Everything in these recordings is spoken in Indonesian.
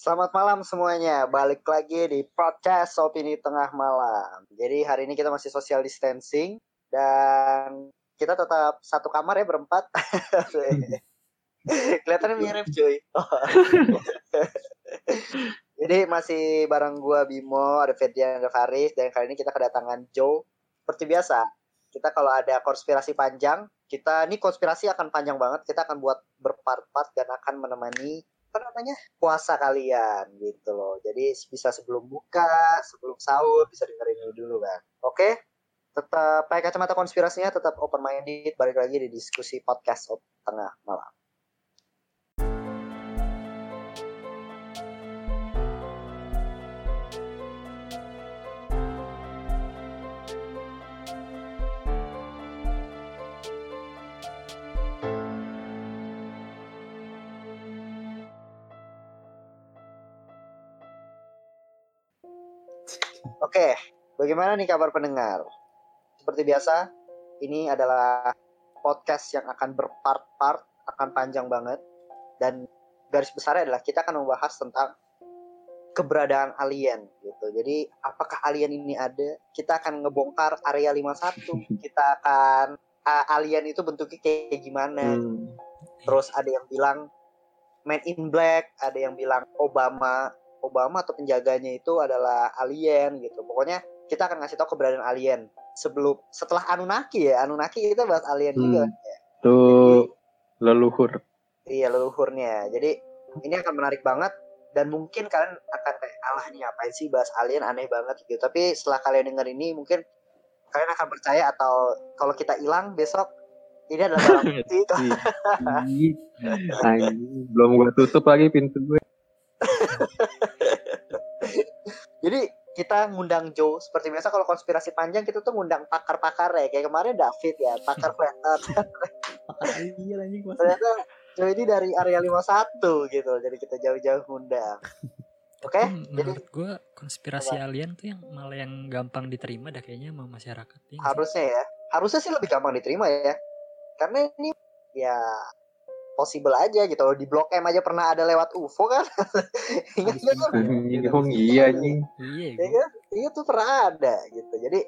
Selamat malam semuanya, balik lagi di podcast Opini Tengah Malam. Jadi hari ini kita masih social distancing dan kita tetap satu kamar ya berempat. Kelihatannya mirip cuy. Jadi masih bareng gua Bimo, ada Fedian, ada Faris dan kali ini kita kedatangan Joe. Seperti biasa, kita kalau ada konspirasi panjang, kita ini konspirasi akan panjang banget. Kita akan buat berpart-part dan akan menemani apa namanya puasa kalian gitu loh. Jadi bisa sebelum buka sebelum sahur bisa dengerin ini dulu kan oke? Tetap pakai kacamata konspirasinya tetap open minded balik lagi di diskusi podcast tengah malam Oke, bagaimana nih kabar pendengar? Seperti biasa, ini adalah podcast yang akan berpart-part, akan panjang banget. Dan garis besarnya adalah kita akan membahas tentang keberadaan alien gitu. Jadi apakah alien ini ada? Kita akan ngebongkar area 51. Kita akan uh, alien itu bentuknya kayak gimana? Hmm. Terus ada yang bilang Man in Black, ada yang bilang Obama, Obama atau penjaganya itu adalah alien gitu. Pokoknya kita akan ngasih tahu keberadaan alien sebelum setelah Anunnaki ya. Anunnaki kita bahas alien hmm. juga. Ya. Tuh leluhur. Iya leluhurnya. Jadi ini akan menarik banget dan mungkin kalian akan kayak alah nih ngapain sih bahas alien aneh banget gitu. Tapi setelah kalian denger ini mungkin kalian akan percaya atau kalau kita hilang besok ini adalah barang bukti. Belum gue tutup lagi pintu gue. Jadi kita ngundang Joe seperti biasa kalau konspirasi panjang kita tuh ngundang pakar-pakar ya. Kayak kemarin David ya pakar flat ternyata Joe ini dari area 51 gitu jadi kita jauh-jauh ngundang. Oke? Okay? hmm, menurut gue konspirasi apa? alien tuh yang malah yang gampang diterima dah kayaknya sama masyarakat ya, harusnya ya. Harusnya sih lebih gampang diterima ya. Karena ini ya possible aja gitu loh. Di blok M aja pernah ada lewat UFO kan? Ingat kan iya nih iya iya kan? Iya tuh pernah ada gitu. Jadi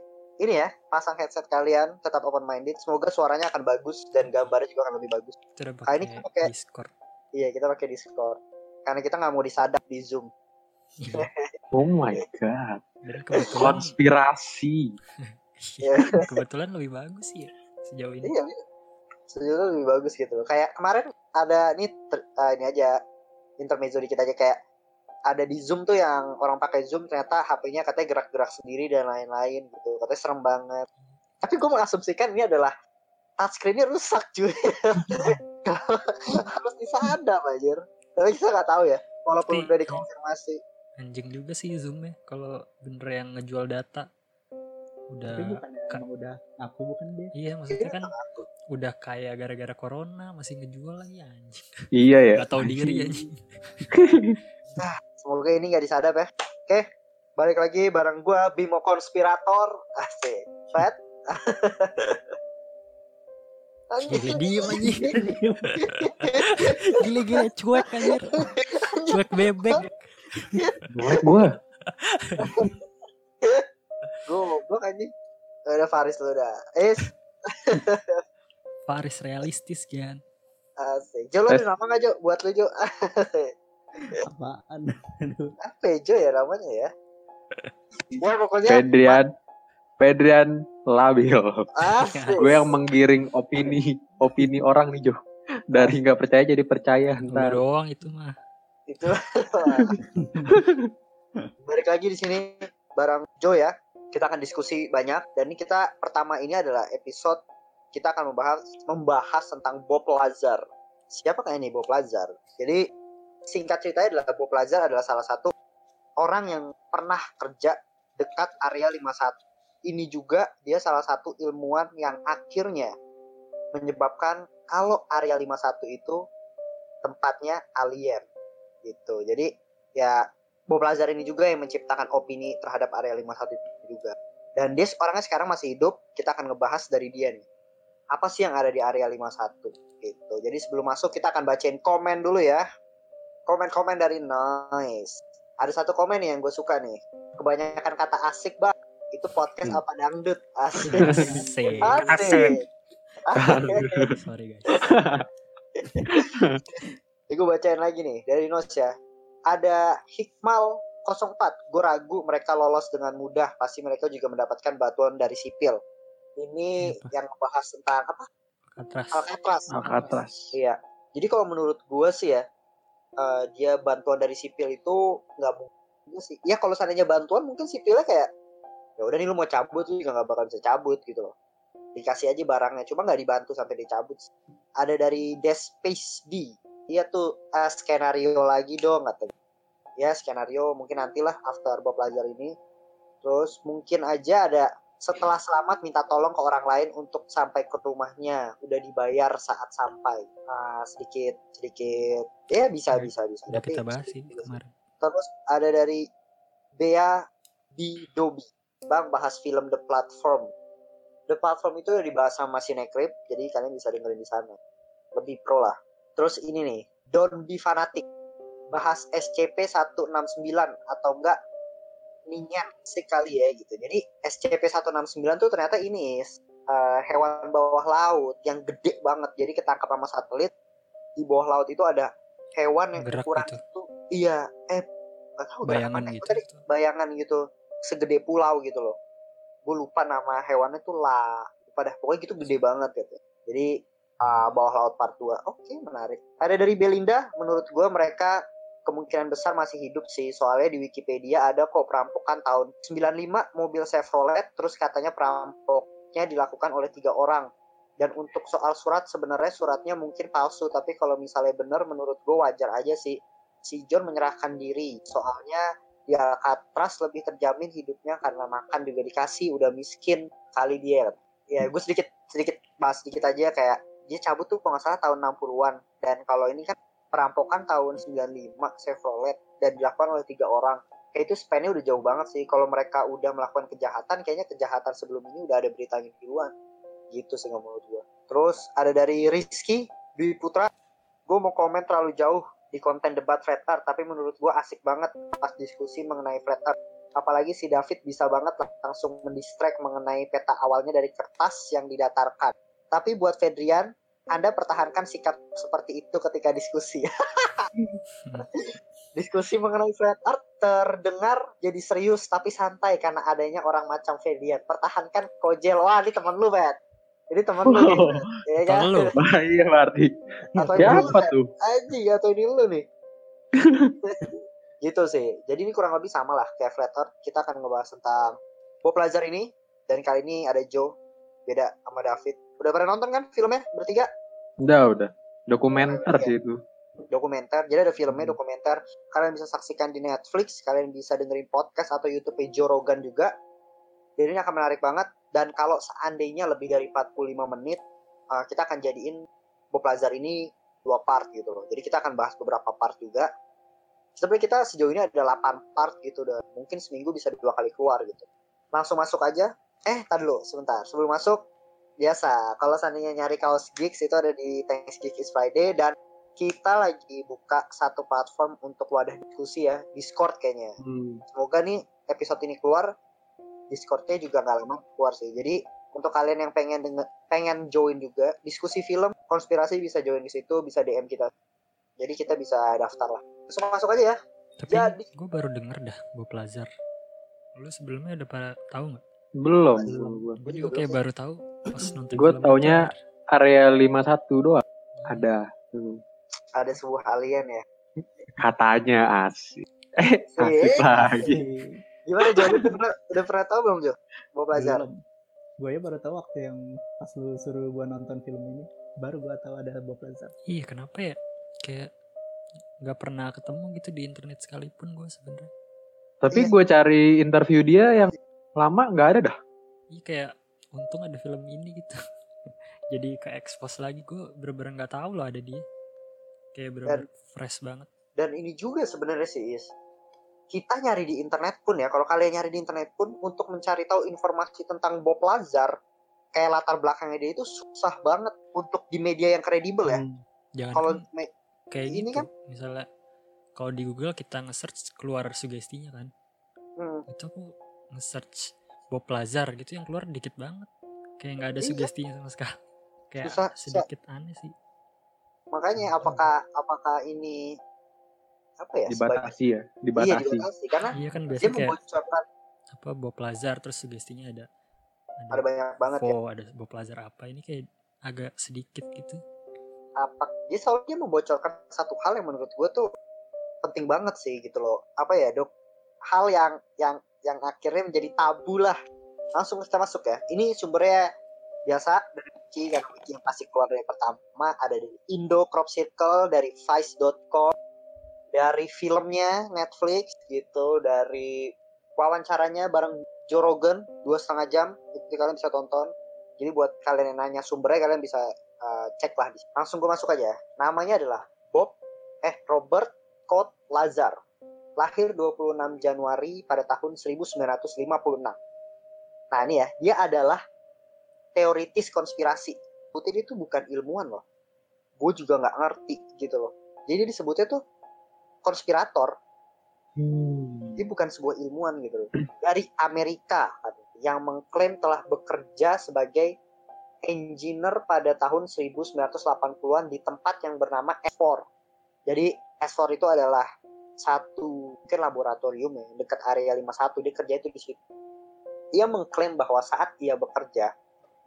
ini ya pasang headset kalian tetap open minded semoga suaranya akan bagus dan gambarnya juga akan lebih bagus. Ah, ini kita pakai Discord. Iya kita pakai Discord. Karena kita nggak mau disadap di Zoom. Iya. oh my god. Konspirasi. Iya, kebetulan lebih bagus sih ya sejauh ini. Iya, sejauh lebih bagus gitu loh kayak kemarin ada ini uh, ini aja intermezzo dikit aja kayak ada di Zoom tuh yang orang pakai Zoom ternyata HP-nya katanya gerak-gerak sendiri dan lain-lain gitu. Katanya serem banget. Tapi gue mengasumsikan ini adalah touchscreen-nya rusak cuy. Harus disadap aja. Tapi kita nggak tahu ya. Walaupun Tapi, udah dikonfirmasi. Anjing juga sih Zoom ya kalau bener yang ngejual data. Udah Tapi bukan kan udah aku bukan dia. Iya maksudnya kan udah kaya gara-gara corona masih ngejual lagi anjing. Iya ya. Gak tau diri anjing. nah, semoga ini gak disadap ya. Oke, balik lagi bareng gue Bimo Konspirator. Asik. Fat. Gila diem anjing. Gila-gila cuek anjir. Cuek bebek. Cuek gue. Gue anjing. Udah Faris lu udah. Eh. Faris realistis kan. Asik. Jo lo ada nama gak Jo? Buat lo Jo. Apaan? Apa ya, Jo ya namanya ya? Ya pokoknya. Pedrian. Pedrian labil. Gue yang menggiring opini opini orang nih Jo. Dari nggak percaya jadi percaya. Entar doang itu mah. Itu. Balik lagi di sini bareng Jo ya. Kita akan diskusi banyak dan ini kita pertama ini adalah episode kita akan membahas membahas tentang Bob Lazar. Siapa kayak ini Bob Lazar? Jadi singkat ceritanya adalah Bob Lazar adalah salah satu orang yang pernah kerja dekat area 51. Ini juga dia salah satu ilmuwan yang akhirnya menyebabkan kalau area 51 itu tempatnya alien gitu. Jadi ya Bob Lazar ini juga yang menciptakan opini terhadap area 51 itu. Dan dia orangnya sekarang masih hidup, kita akan ngebahas dari dia nih. Apa sih yang ada di area 51 gitu. Jadi sebelum masuk kita akan bacain komen dulu ya. komen-komen dari noise. Ada satu komen nih yang gue suka nih. Kebanyakan kata asik bang. Itu podcast hmm. apa dangdut? Asik. Asik. Asik, asik. sorry guys. Ini gue bacain lagi nih dari noise ya. Ada Hikmal 04 gue ragu mereka lolos dengan mudah. Pasti mereka juga mendapatkan bantuan dari sipil. Ini apa? yang membahas tentang apa? Alcatraz. Alcatraz. Alcatraz. Iya. Jadi kalau menurut gue sih ya uh, dia bantuan dari sipil itu nggak mungkin sih. Ya kalau seandainya bantuan mungkin sipilnya kayak ya udah nih lu mau cabut tuh juga nggak bakal bisa cabut gitu loh. Dikasih aja barangnya cuma nggak dibantu sampai dicabut ada dari Despace D. Dia tuh uh, skenario lagi dong katanya ya skenario mungkin nantilah after Bob Lazar ini. Terus mungkin aja ada setelah selamat minta tolong ke orang lain untuk sampai ke rumahnya. Udah dibayar saat sampai. Nah, sedikit sedikit. Ya bisa ya, bisa bisa. udah kita bahas sih kemarin. Terus ada dari Bea di Dobi bang bahas film The Platform. The Platform itu udah dibahas sama Cinecrip jadi kalian bisa dengerin di sana. Lebih pro lah. Terus ini nih Don't Be Fanatic bahas SCP 169 atau enggak minyak sekali ya gitu. Jadi SCP-169 tuh ternyata ini uh, hewan bawah laut yang gede banget. Jadi ketangkap sama satelit di bawah laut itu ada hewan yang Gerak ukuran gitu. itu iya eh gak tahu bayangan gitu. Tadi, bayangan gitu segede pulau gitu loh. Gue lupa nama hewannya tuh lah. Pada pokoknya gitu gede banget gitu. Jadi uh, bawah laut part 2. Oke, okay, menarik. Ada dari Belinda, menurut gue mereka kemungkinan besar masih hidup sih. Soalnya di Wikipedia ada kok perampokan tahun 95 mobil Chevrolet terus katanya perampoknya dilakukan oleh tiga orang. Dan untuk soal surat sebenarnya suratnya mungkin palsu tapi kalau misalnya benar menurut gue wajar aja sih. Si John menyerahkan diri. Soalnya di Alcatraz lebih terjamin hidupnya karena makan juga dikasih udah miskin kali dia. Ya gue sedikit sedikit bahas sedikit aja kayak dia cabut tuh kalau nggak salah tahun 60-an dan kalau ini kan perampokan tahun 95 Chevrolet dan dilakukan oleh tiga orang. Kayak itu span udah jauh banget sih. Kalau mereka udah melakukan kejahatan kayaknya kejahatan sebelum ini udah ada beritanya duluan. Gitu sih menurut gue terus ada dari Rizky Dwi Putra. Gue mau komen terlalu jauh di konten debat Fred tapi menurut gue asik banget pas diskusi mengenai Fred apalagi si David bisa banget langsung mendistract mengenai peta awalnya dari kertas yang didatarkan. Tapi buat Fedrian anda pertahankan sikap seperti itu ketika diskusi. diskusi mengenai flat art terdengar jadi serius tapi santai karena adanya orang macam Fedian. Pertahankan kojel. Wah, ini teman lu, Bet. Ini teman lu. Oh, ya kan? lu. iya berarti. Atau Siapa lu, tuh? Aji, atau ini lu nih. gitu sih. Jadi ini kurang lebih sama lah kayak flat art. Kita akan ngebahas tentang Bob Lazar ini. Dan kali ini ada Joe. Beda sama David Udah pernah nonton kan filmnya bertiga? Udah, udah. Dokumenter sih itu. Dokumenter. Jadi ada filmnya dokumenter. Kalian bisa saksikan di Netflix, kalian bisa dengerin podcast atau YouTube Joe Rogan juga. Jadi ini akan menarik banget dan kalau seandainya lebih dari 45 menit uh, kita akan jadiin Bob Lazar ini dua part gitu loh. Jadi kita akan bahas beberapa part juga. Sebenarnya kita sejauh ini ada 8 part gitu dan mungkin seminggu bisa dua kali keluar gitu. Langsung masuk aja. Eh, tadi dulu sebentar. Sebelum masuk, biasa kalau seandainya nyari kaos gigs itu ada di Thanks Geeks Friday dan kita lagi buka satu platform untuk wadah diskusi ya Discord kayaknya. Hmm. semoga nih episode ini keluar Discordnya juga nggak lama keluar sih. Jadi untuk kalian yang pengen denger, pengen join juga diskusi film konspirasi bisa join di situ bisa DM kita. Jadi kita bisa daftar lah. Langsung masuk aja ya. Tapi jadi gue baru denger dah Bob Lazar lu sebelumnya udah pada tahu nggak belum belum gue juga kayak baru tahu. pas nonton gue taunya area 51 doang. Ada. Hmm. ada sebuah alien ya? Katanya asik. Eh asik lagi. Gimana Jo? Udah pernah udah pernah tahu belum Jo? Mau belajar gue ya baru tahu waktu yang pas lu suruh gue nonton film ini. Baru gue tahu ada Bob Lazar iya kenapa ya? Kayak nggak pernah ketemu gitu di internet sekalipun gue sebenarnya. Tapi iya. gue cari interview dia yang lama nggak ada dah. Iya kayak untung ada film ini gitu. Jadi ke expose lagi gue bener-bener nggak tahu loh ada dia. Kayak bener-bener fresh banget. dan ini juga sebenarnya sih is. Kita nyari di internet pun ya kalau kalian nyari di internet pun untuk mencari tahu informasi tentang Bob Lazar kayak latar belakangnya dia itu susah banget untuk di media yang kredibel ya. Hmm, kalau kan, kayak ini gitu, kan? misalnya kalau di Google kita nge-search keluar sugestinya kan. Hmm. itu aku nge-search Bob Lazar gitu yang keluar dikit banget. Kayak nggak ada iya. sugestinya sama sekali. Kayak susah, sedikit susah. aneh sih. Makanya apakah apakah ini apa ya dibatasi ya? Dibatasi, iya, dibatasi. karena iya kan biasanya kayak apa Bob Lazar terus sugestinya ada ada, ada banyak banget ya. ada Bob Lazar apa ini kayak agak sedikit gitu. Apa dia selalu dia membocorkan satu hal yang menurut gue tuh penting banget sih gitu loh. Apa ya dok? Hal yang yang yang akhirnya menjadi tabu lah. Langsung kita masuk ya. Ini sumbernya biasa dari Wiki kan Wiki yang pasti keluar dari pertama ada dari Indo Crop Circle dari Vice.com dari filmnya Netflix gitu dari wawancaranya bareng Joe Rogan dua setengah jam itu kalian bisa tonton. Jadi buat kalian yang nanya sumbernya kalian bisa uh, cek lah langsung gue masuk aja namanya adalah Bob eh Robert Scott Lazar lahir 26 Januari pada tahun 1956 nah ini ya dia adalah teoritis konspirasi. Putin itu bukan ilmuwan loh. Gue juga nggak ngerti gitu loh. Jadi disebutnya tuh konspirator. Hmm. dia bukan sebuah ilmuwan gitu loh. Dari Amerika yang mengklaim telah bekerja sebagai engineer pada tahun 1980-an di tempat yang bernama S4. Jadi S4 itu adalah satu mungkin laboratorium ya dekat area 51 dia kerja itu di situ. Ia mengklaim bahwa saat ia bekerja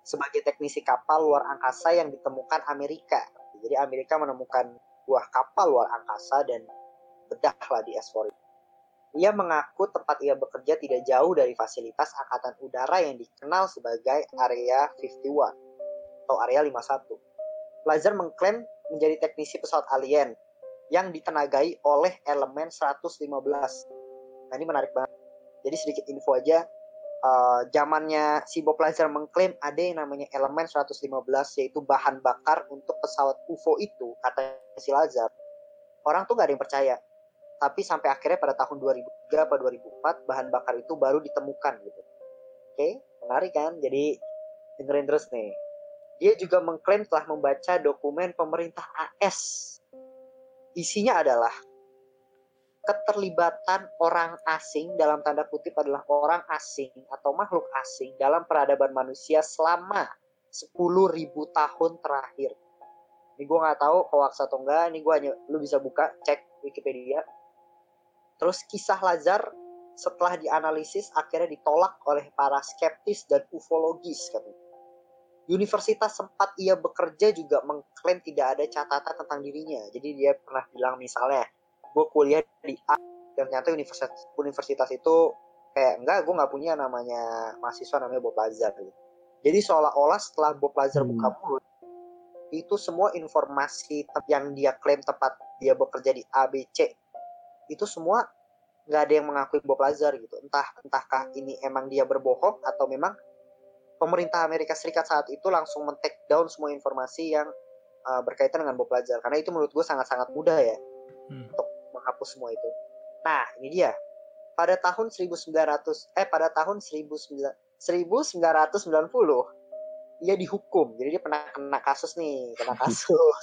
sebagai teknisi kapal luar angkasa yang ditemukan Amerika. Jadi Amerika menemukan buah kapal luar angkasa dan bedahlah di S4 itu. Ia mengaku tempat ia bekerja tidak jauh dari fasilitas angkatan udara yang dikenal sebagai Area 51 atau Area 51. Lazar mengklaim menjadi teknisi pesawat alien yang ditenagai oleh elemen 115. Nah ini menarik banget. Jadi sedikit info aja, uh, zamannya si Bob Lazar mengklaim ada yang namanya elemen 115 yaitu bahan bakar untuk pesawat UFO itu kata si Lazar. Orang tuh gak ada yang percaya tapi sampai akhirnya pada tahun 2003 atau 2004 bahan bakar itu baru ditemukan gitu. Oke, menarik kan? Jadi dengerin terus nih. Dia juga mengklaim telah membaca dokumen pemerintah AS. Isinya adalah keterlibatan orang asing dalam tanda kutip adalah orang asing atau makhluk asing dalam peradaban manusia selama 10.000 tahun terakhir. Ini gue nggak tahu hoax atau enggak. Ini gue hanya lu bisa buka cek Wikipedia Terus kisah Lazar setelah dianalisis akhirnya ditolak oleh para skeptis dan ufologis katanya. Universitas sempat ia bekerja juga mengklaim tidak ada catatan tentang dirinya. Jadi dia pernah bilang misalnya, gue kuliah di A dan ternyata universitas universitas itu kayak enggak, gue nggak punya namanya mahasiswa namanya Bob Lazar. Gitu. Jadi seolah-olah setelah Bob Lazar hmm. buka mulut, itu semua informasi yang dia klaim tempat dia bekerja di ABC itu semua nggak ada yang mengakui Bob Lazar gitu entah entahkah ini emang dia berbohong atau memang pemerintah Amerika Serikat saat itu langsung men down semua informasi yang uh, berkaitan dengan Bob Lazar karena itu menurut gue sangat-sangat mudah ya hmm. untuk menghapus semua itu. Nah ini dia. Pada tahun 1900 eh pada tahun 1990 ia dihukum. Jadi dia pernah kena kasus nih kena kasus.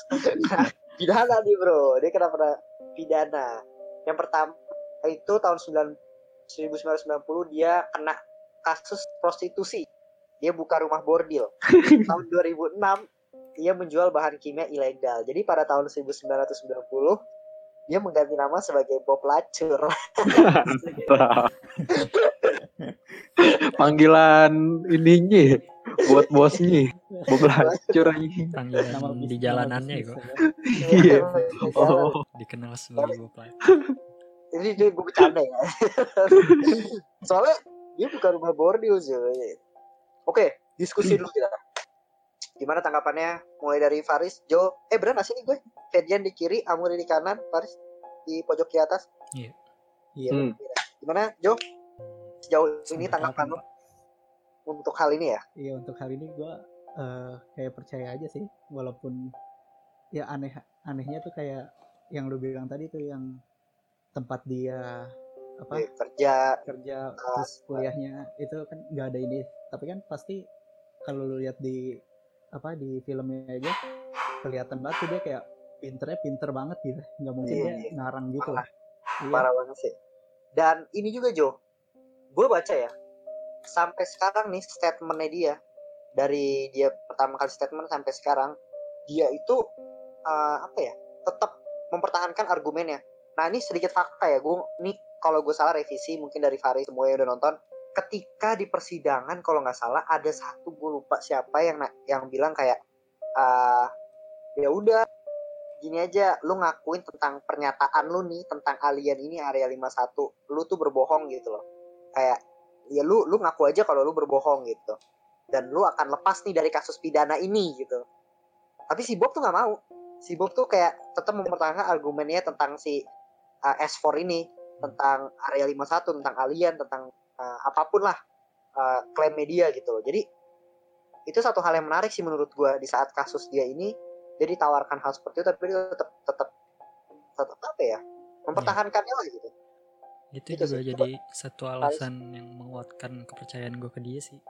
Pidana nih bro. Dia kena pernah pidana. Yang pertama itu tahun 9, 1990 dia kena kasus prostitusi. Dia buka rumah bordil. tahun 2006 dia menjual bahan kimia ilegal. Jadi pada tahun 1990 dia mengganti nama sebagai Bob Lacur. Panggilan ininya buat bosnya Bob Lacur ini. Panggilan di jalanannya kok. Iya. Oh, dikenal sebagai Bob Lacur ini dia gue bercanda ya soalnya dia bukan rumah bordil sih oke diskusi dulu kita. Gimana tanggapannya? Mulai dari Faris Jo. Eh sih nih gue. Ferdian di kiri Amuri di kanan Faris di pojok di atas. Iya. Iya. Hmm. gimana Jo? Sejauh ini tanggapan lo untuk hal ini ya? Iya untuk hal ini gue uh, kayak percaya aja sih. Walaupun ya aneh anehnya tuh kayak yang lu bilang tadi tuh yang tempat dia apa? Ya, kerja. Kerja uh, terus kuliahnya itu kan nggak ada ini. Tapi kan pasti kalau lu lihat di apa di filmnya aja kelihatan banget tuh dia kayak pinternya pinter banget gitu. Nggak mungkin iya, dia iya. ngarang gitu. Parah, iya. parah banget sih. Dan ini juga Jo gue baca ya sampai sekarang nih statementnya dia dari dia pertama kali statement sampai sekarang dia itu uh, apa ya tetap mempertahankan argumennya. Nah ini sedikit fakta ya gue nih kalau gue salah revisi mungkin dari Fari semua yang udah nonton. Ketika di persidangan kalau nggak salah ada satu gue lupa siapa yang yang bilang kayak uh, ya udah gini aja lu ngakuin tentang pernyataan lu nih tentang alien ini area 51 lu tuh berbohong gitu loh. Kayak ya lu lu ngaku aja kalau lu berbohong gitu. Dan lu akan lepas nih dari kasus pidana ini gitu. Tapi si Bob tuh nggak mau. Si Bob tuh kayak tetap mempertahankan argumennya tentang si uh, S4 ini tentang area 51 tentang alien tentang uh, apa pun lah uh, klaim media gitu loh. Jadi itu satu hal yang menarik sih menurut gue di saat kasus dia ini. Jadi tawarkan hal seperti itu tapi dia tetap tetap tetap apa ya mempertahankannya lah gitu. Itu, itu juga sih. jadi satu alasan harus. yang menguatkan kepercayaan gue ke dia sih.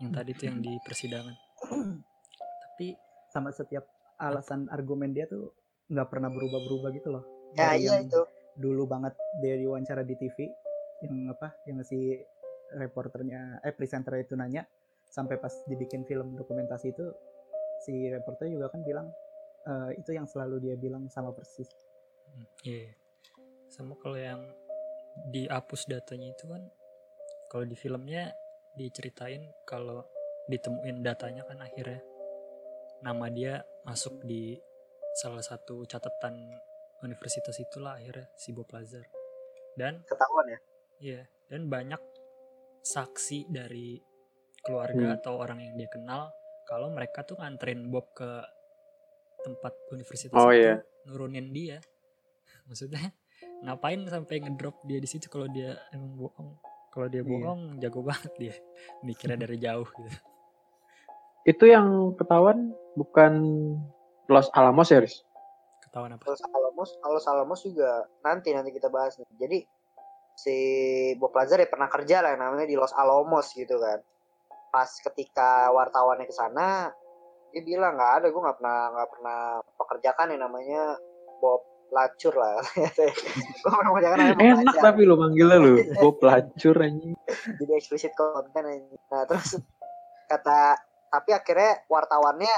Yang tadi tuh yang di persidangan. Tapi sama setiap alasan argumen dia tuh nggak pernah berubah-berubah gitu loh. Ya iya itu dulu banget dia diwawancara di TV yang apa yang si reporternya eh presenter itu nanya sampai pas dibikin film dokumentasi itu si reporter juga kan bilang uh, itu yang selalu dia bilang sama persis. Hmm, iya. Yeah. Sama kalau yang dihapus datanya itu kan kalau di filmnya diceritain kalau ditemuin datanya kan akhirnya nama dia masuk di salah satu catatan universitas itulah akhirnya si Bob Lazar dan ketahuan ya iya dan banyak saksi dari keluarga hmm. atau orang yang dia kenal kalau mereka tuh nganterin Bob ke tempat universitas oh, itu iya. nurunin dia maksudnya ngapain sampai ngedrop dia di situ kalau dia emang bohong kalau dia iya. bohong iya. jago banget dia mikirnya dari jauh gitu itu yang ketahuan bukan Los Alamos ya Riz? Ketahuan apa? Los Alamos, Los Alamos juga nanti nanti kita bahas nih. Jadi si Bob Lazar ya pernah kerja lah namanya di Los Alamos gitu kan. Pas ketika wartawannya ke sana, dia bilang nggak ada, gue nggak pernah nggak pernah pekerjakan yang namanya Bob Lacur lah. gue pernah pekerjakan Enak tapi lo manggilnya lo Bob Lacur aja. Jadi eksplisit konten aja. Nah terus kata tapi akhirnya wartawannya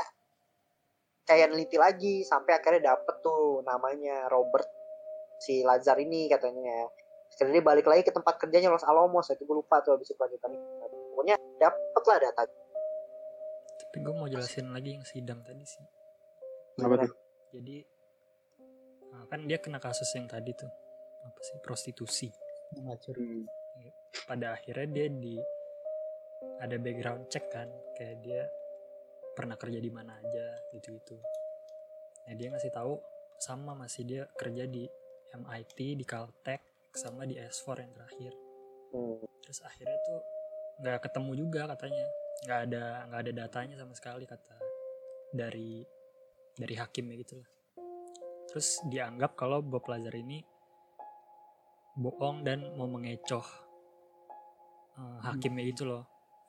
kayak neliti lagi sampai akhirnya dapet tuh namanya Robert si Lazar ini katanya. Akhirnya dia balik lagi ke tempat kerjanya Los Alamos itu gue lupa tuh habis itu lanjutan. Pokoknya dapet lah data. Tapi gue mau jelasin lagi yang sidang tadi sih. Apa tuh? Jadi nah, kan dia kena kasus yang tadi tuh. Apa sih? Prostitusi. Hmm. pada akhirnya dia di ada background check kan kayak dia pernah kerja di mana aja gitu gitu nah dia ngasih tahu sama masih dia kerja di MIT di Caltech sama di S4 yang terakhir. Terus akhirnya tuh nggak ketemu juga katanya. Nggak ada nggak ada datanya sama sekali kata dari dari hakimnya gitu lah. Terus dianggap kalau Bob Lazar ini bohong dan mau mengecoh uh, hakimnya itu loh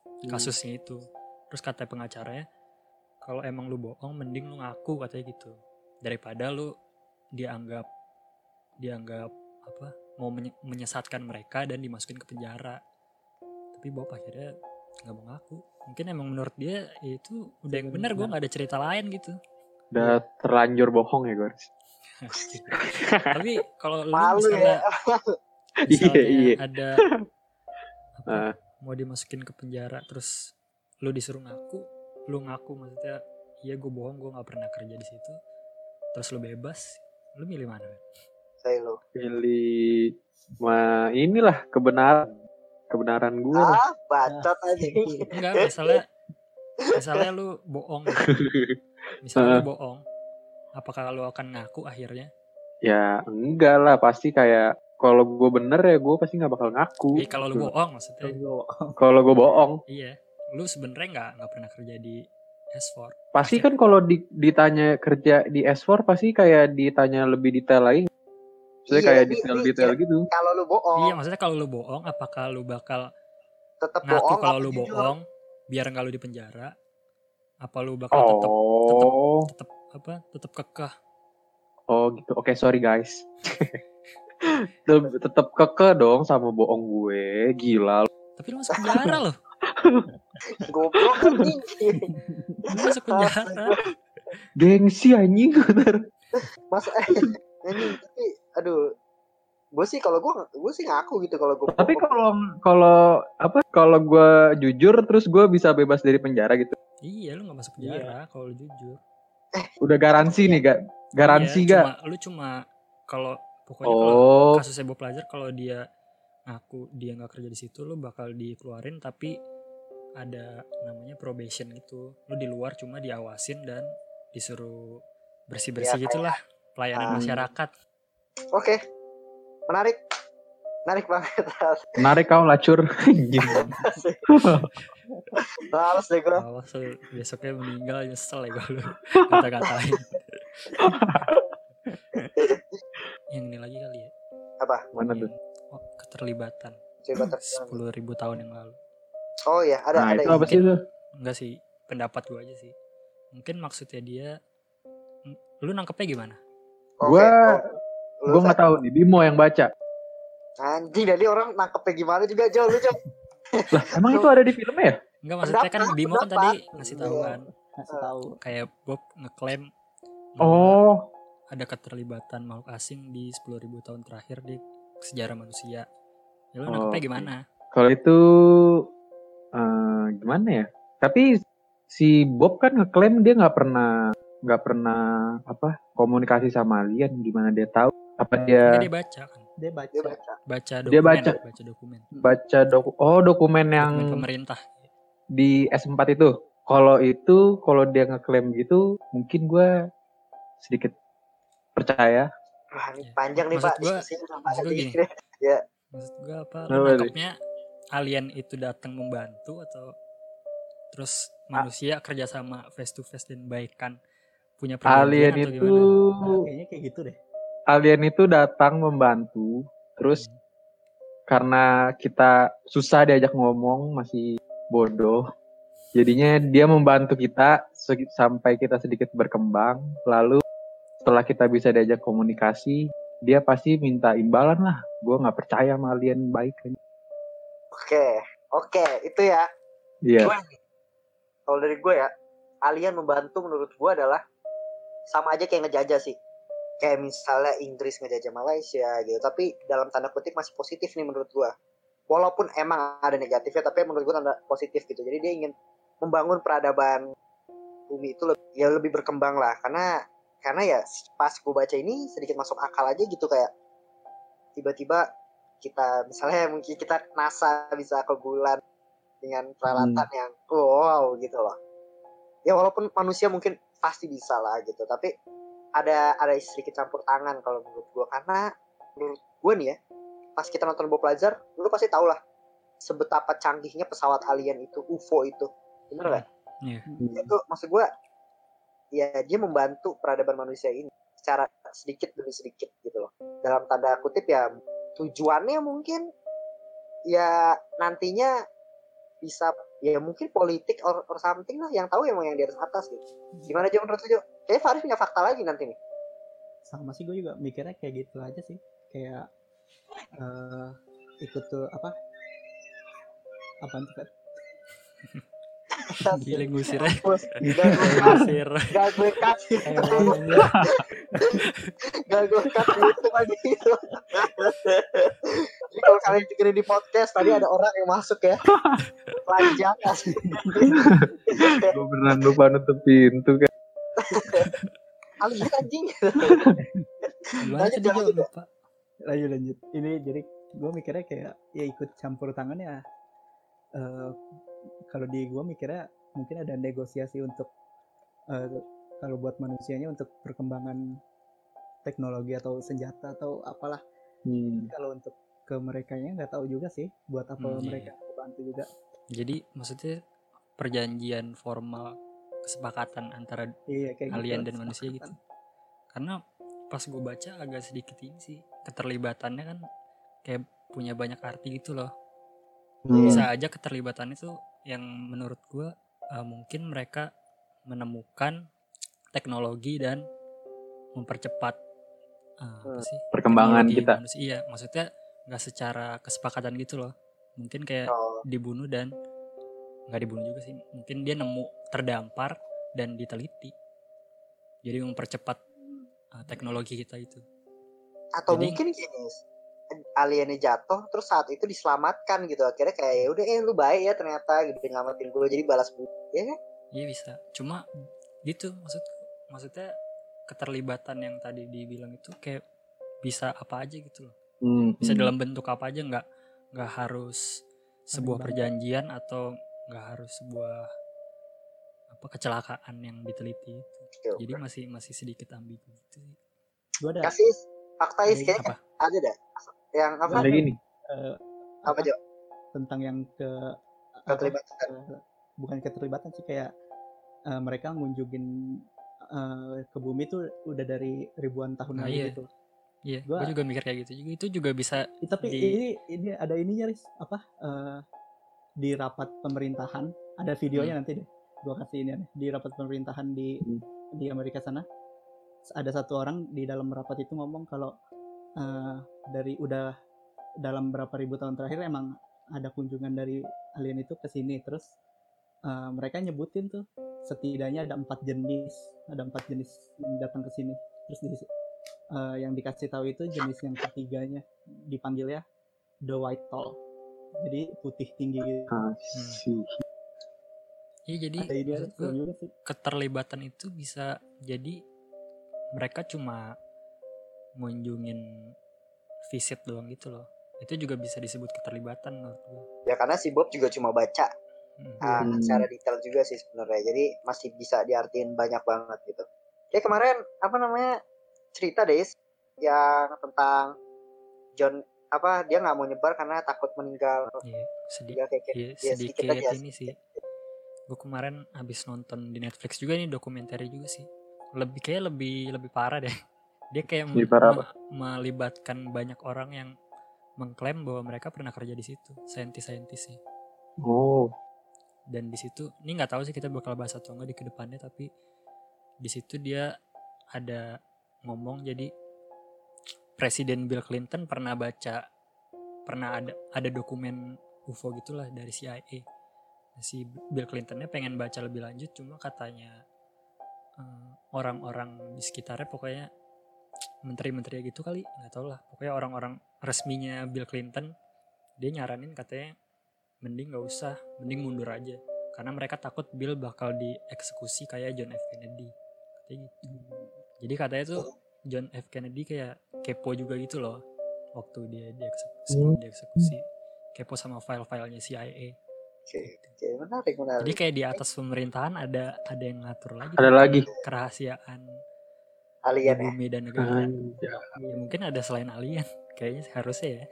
hmm. kasusnya itu. Terus kata pengacaranya kalau emang lu bohong mending lu ngaku katanya gitu daripada lu dianggap dianggap apa mau menyesatkan mereka dan dimasukin ke penjara tapi Bob akhirnya nggak mau ngaku mungkin emang menurut dia ya itu udah yang benar gue nggak ada cerita lain gitu udah terlanjur bohong ya guys tapi kalau lu misalnya, ya. misalnya iya, iya. ada apa, uh. mau dimasukin ke penjara terus lu disuruh ngaku lu ngaku maksudnya iya gue bohong gue nggak pernah kerja di situ. Terus lu bebas lu milih mana? Saya lu. Pilih ma inilah kebenaran. Kebenaran gue ah bacot aja enggak misalnya misalnya lu bohong. Misalnya lu bohong apakah lu akan ngaku akhirnya? Ya enggak lah pasti kayak kalau gue bener ya gue pasti nggak bakal ngaku. Iya kalau lu bohong maksudnya. Kalau gue bohong. Iya lu sebenarnya nggak nggak pernah kerja di S4 pasti kan kalau di, ditanya kerja di S4 pasti kayak ditanya lebih detail lagi Maksudnya iya, kayak detail-detail iya. gitu. Kalau lu bohong. Iya, maksudnya kalau lu bohong, apakah lu bakal tetap ngaku kalau lu bohong biar nggak lu di penjara? Apa lu bakal tetap oh. tetap tetap apa? Tetap kekeh Oh gitu. Oke, okay, sorry guys. Tetap keke dong sama bohong gue. Gila. Tapi lu masuk penjara loh. Goblok anjing. Masuk penjara. Gengsi anjing bener. Mas eh, anjing tapi aduh gue sih kalau gue gue sih ngaku gitu kalau gue tapi kalau kalau apa kalau gue jujur terus gue bisa bebas dari penjara gitu iya lu nggak masuk penjara iya. kalau lu jujur eh udah garansi nih gak garansi iya, gak cuma, lu cuma kalau pokoknya oh. kalau kasusnya Bob pelajar kalau dia ngaku dia nggak kerja di situ lu bakal dikeluarin tapi ada namanya probation gitu. Lu di luar cuma diawasin dan disuruh bersih bersih ya, gitulah pelayanan um, masyarakat. Oke okay menarik. Menarik banget menarik kau lacur. Males deh gue Males besoknya meninggal nyesel ya gue kata-katain. Yang ini lagi kali ya? Apa? Mana tuh? Oh, keterlibatan. Sepuluh ribu tahun yang lalu oh ya ada nah, ada itu apa sih itu enggak sih pendapat gue aja sih mungkin maksudnya dia lu nangkepnya gimana okay. gue Gue nggak tahu nih, Bimo yang baca. Anjing, jadi orang nangkepnya gimana juga jauh lu jauh. lah, emang itu ada di filmnya ya? Enggak maksudnya kan Bimo kan tadi ngasih tahu kan. Ngasih tahu. Kayak Bob ngeklaim Oh, ada keterlibatan makhluk asing di 10.000 tahun terakhir di sejarah manusia. Ya lu oh. nangkepnya gimana? Kalau itu uh, gimana ya? Tapi si Bob kan ngeklaim dia nggak pernah nggak pernah apa komunikasi sama alien gimana dia tahu? Apa dia dia baca kan? Dia baca. Dia baca. Baca dokumen dia baca. baca dokumen. Baca doku oh dokumen yang dokumen pemerintah. di S4 itu. Kalau itu kalau dia ngeklaim gitu mungkin gue sedikit percaya. Wah, ini ya. panjang nih pak gua, maksud gue gini. Ya. Maksud gue apa? Nangkepnya alien itu datang membantu atau terus manusia ah. kerjasama face to face dan baikkan punya alien itu nah, kayaknya kayak gitu deh. alien itu datang membantu terus hmm. karena kita susah diajak ngomong masih bodoh jadinya dia membantu kita sampai kita sedikit berkembang. Lalu setelah kita bisa diajak komunikasi dia pasti minta imbalan lah. Gue nggak percaya sama alien baik kan oke oke itu ya. Iya. Yeah. kalau dari gue ya alien membantu menurut gue adalah sama aja kayak ngejajah sih. Kayak misalnya Inggris ngejajah Malaysia gitu tapi dalam tanda kutip masih positif nih menurut gua walaupun emang ada negatifnya tapi menurut gua tanda positif gitu. Jadi dia ingin membangun peradaban bumi itu lebih, ya lebih berkembang lah. Karena karena ya pas gua baca ini sedikit masuk akal aja gitu kayak tiba-tiba kita misalnya mungkin kita NASA bisa ke bulan dengan peralatan hmm. yang wow gitu loh ya walaupun manusia mungkin pasti bisa lah gitu tapi ada ada sedikit campur tangan kalau menurut gue karena menurut gue nih ya pas kita nonton Bob Lazar lu pasti tau lah sebetapa canggihnya pesawat alien itu UFO itu bener gak? Yeah. Itu maksud gue ya dia membantu peradaban manusia ini secara sedikit demi sedikit gitu loh dalam tanda kutip ya tujuannya mungkin ya nantinya bisa ya mungkin politik or, or something lah yang tahu emang yang di atas atas gitu. Gimana aja menurut lu kayak Faris punya fakta lagi nanti nih. Sama sih gue juga mikirnya kayak gitu aja sih. Kayak uh, ikut tuh apa? Apa tuh kan Gila ngusir ya. Ngusir. Gak gue kasih. Gak gue kasih itu lagi. Jadi kalau kalian dengerin di podcast tadi ada orang yang masuk ya. Lanjang sih. Gue beneran lupa nutup pintu kan. Alih anjing. Lanjut lanjut lupa. Lanjut lanjut. Ini jadi gue mikirnya kayak ya ikut campur tangannya uh, kalau di gue mikirnya mungkin ada negosiasi untuk uh, kalau buat manusianya untuk perkembangan teknologi atau senjata atau apalah hmm. kalau untuk ke mereka nya nggak tahu juga sih buat apa hmm, iya, mereka iya. bantu juga jadi maksudnya perjanjian formal kesepakatan antara iya, kayak gitu, alien gitu, dan manusia gitu karena pas gue baca agak sedikit ini sih keterlibatannya kan kayak punya banyak arti gitu loh hmm. bisa aja keterlibatan itu yang menurut gue uh, mungkin mereka menemukan teknologi dan mempercepat uh, apa sih perkembangan kita. manusia. iya maksudnya nggak secara kesepakatan gitu loh. Mungkin kayak oh. dibunuh dan nggak dibunuh juga sih. Mungkin dia nemu terdampar dan diteliti. Jadi mempercepat uh, teknologi kita itu. Atau jadi, mungkin gini aliennya jatuh terus saat itu diselamatkan gitu. Akhirnya kayak ya udah eh lu baik ya ternyata gitu nyelamatin gue jadi balas budi ya kan? Iya bisa. Cuma gitu maksud maksudnya keterlibatan yang tadi dibilang itu kayak bisa apa aja gitu loh. Hmm. bisa hmm. dalam bentuk apa aja nggak nggak harus sebuah perjanjian atau nggak harus sebuah apa kecelakaan yang diteliti itu. Oke, jadi masih masih sedikit ambigu gitu sih. Ada kasih fakta sih kayaknya ada deh yang apa ada gini uh, apa aja tentang yang ke keterlibatan uh, bukan keterlibatan sih kayak uh, mereka ngunjungin uh, ke bumi tuh udah dari ribuan tahun nah, lalu iya. gitu Iya, gua, juga mikir kayak gitu. Itu juga bisa. Tapi di... ini ini ada ininya, Riz. Apa? Uh, di rapat pemerintahan ada videonya hmm. nanti deh. Gua kasih ini nih. Di rapat pemerintahan di hmm. di Amerika sana ada satu orang di dalam rapat itu ngomong kalau uh, dari udah dalam berapa ribu tahun terakhir emang ada kunjungan dari alien itu ke sini terus uh, mereka nyebutin tuh setidaknya ada empat jenis ada empat jenis yang datang ke sini terus di uh, yang dikasih tahu itu jenis yang ketiganya dipanggil ya the white tall jadi putih tinggi gitu. Hmm. Iya jadi keterlibatan itu bisa jadi mereka cuma mengunjungin visit doang gitu loh. Itu juga bisa disebut keterlibatan menurut gue. Ya karena si Bob juga cuma baca hmm. uh, secara detail juga sih sebenarnya. Jadi masih bisa diartiin banyak banget gitu. Kayak kemarin apa namanya cerita deh yang tentang John apa dia nggak mau nyebar karena takut meninggal. Iya, sedih. Ya, kayak, iya, ya, sedikit, sedikit aja, ini sih. Gue kemarin habis nonton di Netflix juga nih dokumenter juga sih. Lebih kayak lebih lebih parah deh. Dia kayak me melibatkan banyak orang yang mengklaim bahwa mereka pernah kerja di situ, saintis-saintis sih. Oh. Dan di situ, ini nggak tahu sih kita bakal bahas atau enggak di ke depannya, tapi di situ dia ada ngomong jadi Presiden Bill Clinton pernah baca pernah ada ada dokumen UFO gitulah dari CIA. Si Bill Clintonnya pengen baca lebih lanjut cuma katanya eh, orang-orang um, di sekitarnya pokoknya menteri-menteri gitu kali nggak tau lah pokoknya orang-orang resminya Bill Clinton dia nyaranin katanya mending nggak usah mending mundur aja karena mereka takut Bill bakal dieksekusi kayak John F Kennedy katanya gitu jadi katanya tuh John F Kennedy kayak kepo juga gitu loh waktu dia dieksekusi hmm. dieksekusi kepo sama file-filenya CIA Oke, okay. menarik, menarik. Jadi kayak di atas pemerintahan ada ada yang ngatur lagi. Ada lagi. Kerahasiaan alien ya? bumi dan negara. Ya. ya mungkin ada selain alien, kayaknya harusnya ya.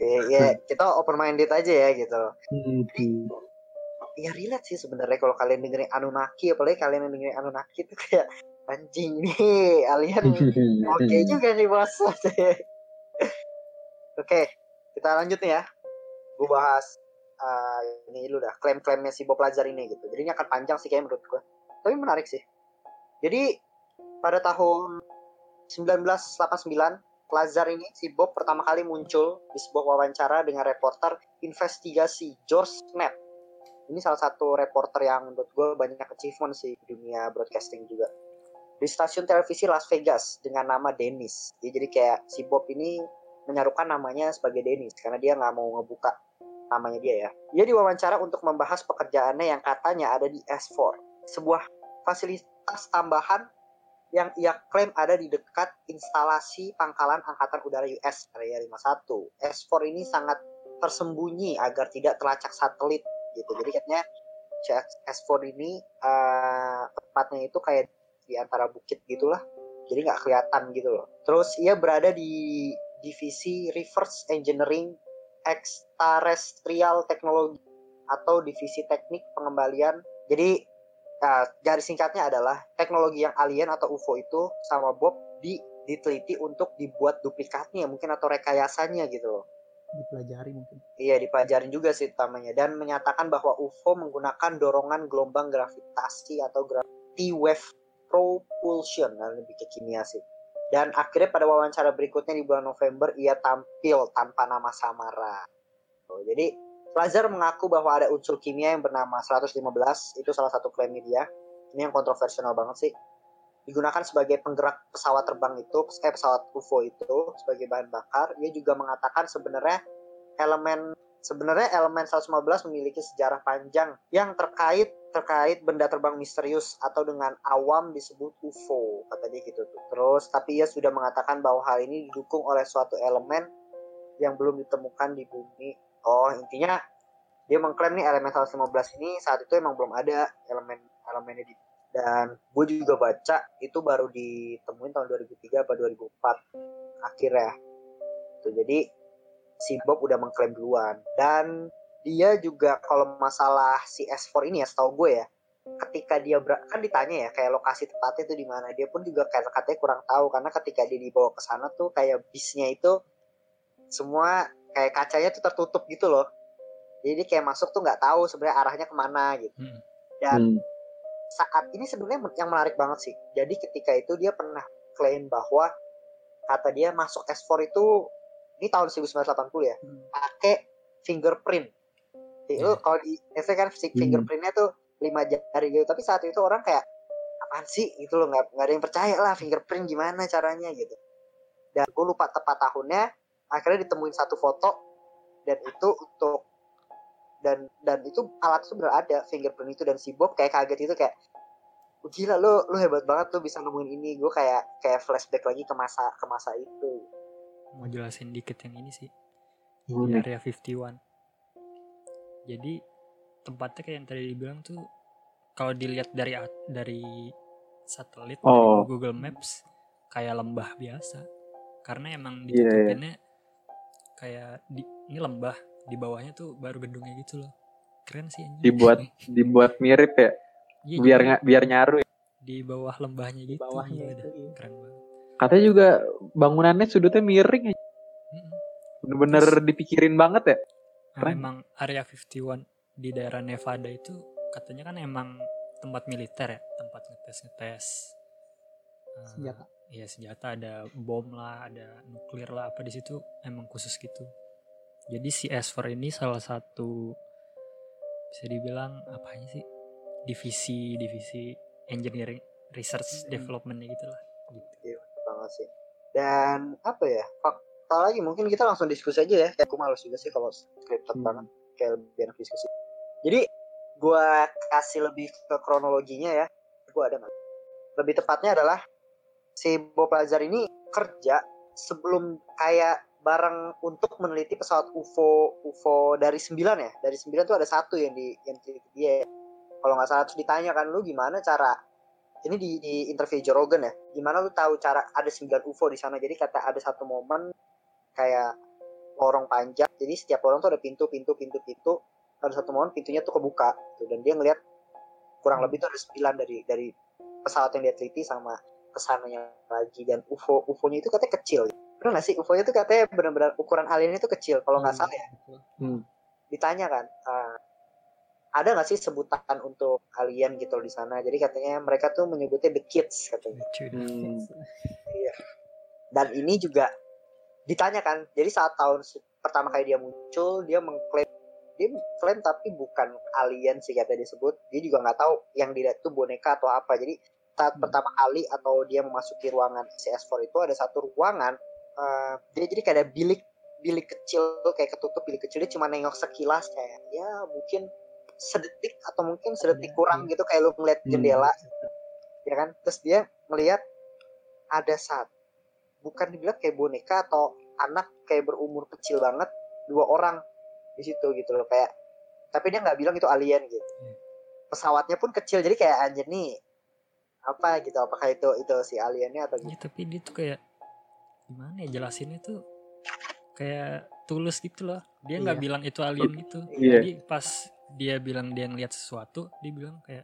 Ya, ya kita open minded aja ya gitu. Hmm. ya relate sih sebenarnya kalau kalian dengerin Anunnaki, apalagi kalian yang dengerin Anunnaki itu kayak anjing nih alien oke okay juga nih bos oke kita lanjut nih ya gue bahas uh, ini dulu dah klaim-klaimnya si Bob Lazar ini gitu jadi ini akan panjang sih kayak menurut gue tapi menarik sih jadi pada tahun 1989 Lazar ini si Bob pertama kali muncul di sebuah wawancara dengan reporter investigasi George Knapp ini salah satu reporter yang menurut gue banyak achievement sih di dunia broadcasting juga di stasiun televisi Las Vegas dengan nama Dennis. Ya, jadi kayak si Bob ini menyarukan namanya sebagai Dennis karena dia nggak mau ngebuka namanya dia ya. Dia diwawancara untuk membahas pekerjaannya yang katanya ada di S4, sebuah fasilitas tambahan yang ia klaim ada di dekat instalasi pangkalan angkatan udara US Area 51. S4 ini sangat tersembunyi agar tidak terlacak satelit gitu. Jadi katanya S4 ini uh, tempatnya itu kayak di antara bukit gitulah jadi nggak kelihatan gitu loh terus ia berada di divisi reverse engineering extraterrestrial technology atau divisi teknik pengembalian jadi uh, garis singkatnya adalah teknologi yang alien atau UFO itu sama Bob di diteliti untuk dibuat duplikatnya mungkin atau rekayasanya gitu loh dipelajari mungkin. Iya, dipelajarin juga sih utamanya dan menyatakan bahwa UFO menggunakan dorongan gelombang gravitasi atau gravity wave propulsion nah lebih ke kimia sih Dan akhirnya pada wawancara berikutnya di bulan November ia tampil tanpa nama Samara. Oh, jadi Lazar mengaku bahwa ada unsur kimia yang bernama 115, itu salah satu klaim dia. Ini yang kontroversial banget sih. Digunakan sebagai penggerak pesawat terbang itu, eh pesawat UFO itu sebagai bahan bakar. Dia juga mengatakan sebenarnya elemen sebenarnya elemen 115 memiliki sejarah panjang yang terkait terkait benda terbang misterius atau dengan awam disebut UFO kata dia gitu tuh. Terus tapi ia sudah mengatakan bahwa hal ini didukung oleh suatu elemen yang belum ditemukan di bumi. Oh intinya dia mengklaim nih elemen 115 ini saat itu emang belum ada elemen elemennya di dan gue juga baca itu baru ditemuin tahun 2003 atau 2004 akhirnya. Tuh jadi si Bob udah mengklaim duluan. Dan dia juga kalau masalah si S4 ini ya setahu gue ya ketika dia kan ditanya ya kayak lokasi tepatnya itu di mana dia pun juga kayak katanya kurang tahu karena ketika dia dibawa ke sana tuh kayak bisnya itu semua kayak kacanya tuh tertutup gitu loh jadi dia kayak masuk tuh nggak tahu sebenarnya arahnya ke mana gitu hmm. dan hmm. saat ini sebenarnya yang menarik banget sih jadi ketika itu dia pernah klaim bahwa kata dia masuk S4 itu ini tahun 1980 ya hmm. pakai fingerprint itu yeah. kalau di biasanya kan hmm. fingerprintnya tuh lima jari gitu tapi saat itu orang kayak apaan sih itu loh nggak nggak ada yang percaya lah fingerprint gimana caranya gitu dan gue lupa tepat tahunnya akhirnya ditemuin satu foto dan itu untuk dan dan itu alat itu berada fingerprint itu dan si Bob kayak kaget itu kayak gila lo lo hebat banget tuh bisa nemuin ini gue kayak kayak flashback lagi ke masa ke masa itu mau jelasin dikit yang ini sih di area 51 jadi tempatnya kayak yang tadi dibilang tuh kalau dilihat dari dari satelit oh. dari Google Maps kayak lembah biasa karena emang iya, iya. ditutupinnya yeah, yeah. Kayak di ini lembah di bawahnya tuh baru gedungnya gitu loh. Keren sih ini. dibuat dibuat mirip ya? Iya, biar nggak biar nyaru ya. di bawah lembahnya gitu bawahnya itu iya. keren banget. Katanya juga bangunannya sudutnya miring ya? Bener-bener dipikirin banget ya? Nah, emang area 51 di daerah Nevada itu katanya kan emang tempat militer ya, tempat ngetes-ngetes. Uh, senjata. Iya senjata ada bom lah, ada nuklir lah apa di situ emang khusus gitu. Jadi si S4 ini salah satu bisa dibilang apa sih divisi divisi engineering research hmm. developmentnya gitu lah. Gitu. Iya banget sih. Dan apa ya apa lagi mungkin kita langsung diskusi aja ya kayak aku males juga sih kalau scripted hmm. banget kayak lebih enak diskusi jadi gue kasih lebih ke kronologinya ya gue ada lebih tepatnya adalah si Bob Lazar ini kerja sebelum kayak bareng untuk meneliti pesawat UFO UFO dari sembilan ya? Dari sembilan tuh ada satu yang di yang dia. Kalau nggak salah terus ditanya kan lu gimana cara ini di, di interview Joe Rogan ya? Gimana lu tahu cara ada sembilan UFO di sana? Jadi kata ada satu momen kayak lorong panjang. Jadi setiap lorong tuh ada pintu pintu pintu pintu. Ada satu momen pintunya tuh kebuka tuh dan dia ngelihat kurang lebih tuh ada sembilan dari dari pesawat yang dia teliti sama ke sananya lagi. Dan UFO UFO-nya itu katanya kecil. Benar nggak sih? UFO-nya itu katanya benar-benar ukuran alien itu kecil kalau nggak hmm. salah ya. hmm. ditanya kan uh, ada nggak sih sebutan untuk alien gitu di sana? Jadi katanya mereka tuh menyebutnya the kids katanya. Hmm. iya. Dan ini juga ditanyakan jadi saat tahun pertama kali dia muncul dia mengklaim dia klaim tapi bukan alien sih kata disebut dia juga nggak tahu yang dilihat itu boneka atau apa. Jadi saat hmm. pertama kali atau dia memasuki ruangan CS4 itu ada satu ruangan uh, dia jadi kayak ada bilik bilik kecil kayak ketutup bilik kecil dia cuma nengok sekilas kayak ya mungkin sedetik atau mungkin sedetik iya, kurang gitu kayak lu ngeliat hmm. jendela ya kan terus dia melihat ada satu bukan dibilang kayak boneka atau anak kayak berumur kecil banget dua orang di situ gitu loh kayak tapi dia nggak bilang itu alien gitu hmm. pesawatnya pun kecil jadi kayak anjir nih apa gitu apakah itu itu si aliennya atau gitu ya, tapi dia tuh kayak gimana ya jelasinnya tuh? Kayak tulus gitu loh. Dia nggak iya. bilang itu alien gitu. Iya. jadi pas dia bilang dia ngeliat sesuatu dia bilang kayak